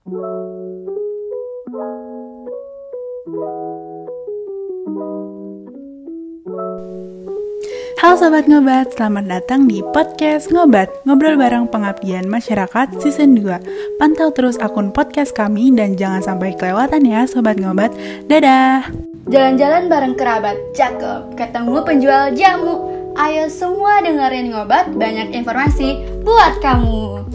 Halo Sobat Ngobat, selamat datang di podcast Ngobat Ngobrol bareng pengabdian masyarakat season 2 Pantau terus akun podcast kami dan jangan sampai kelewatan ya Sobat Ngobat. Dadah! Jalan-jalan bareng kerabat, cakep. Ketemu penjual jamu. Ayo semua dengerin Ngobat, banyak informasi buat kamu.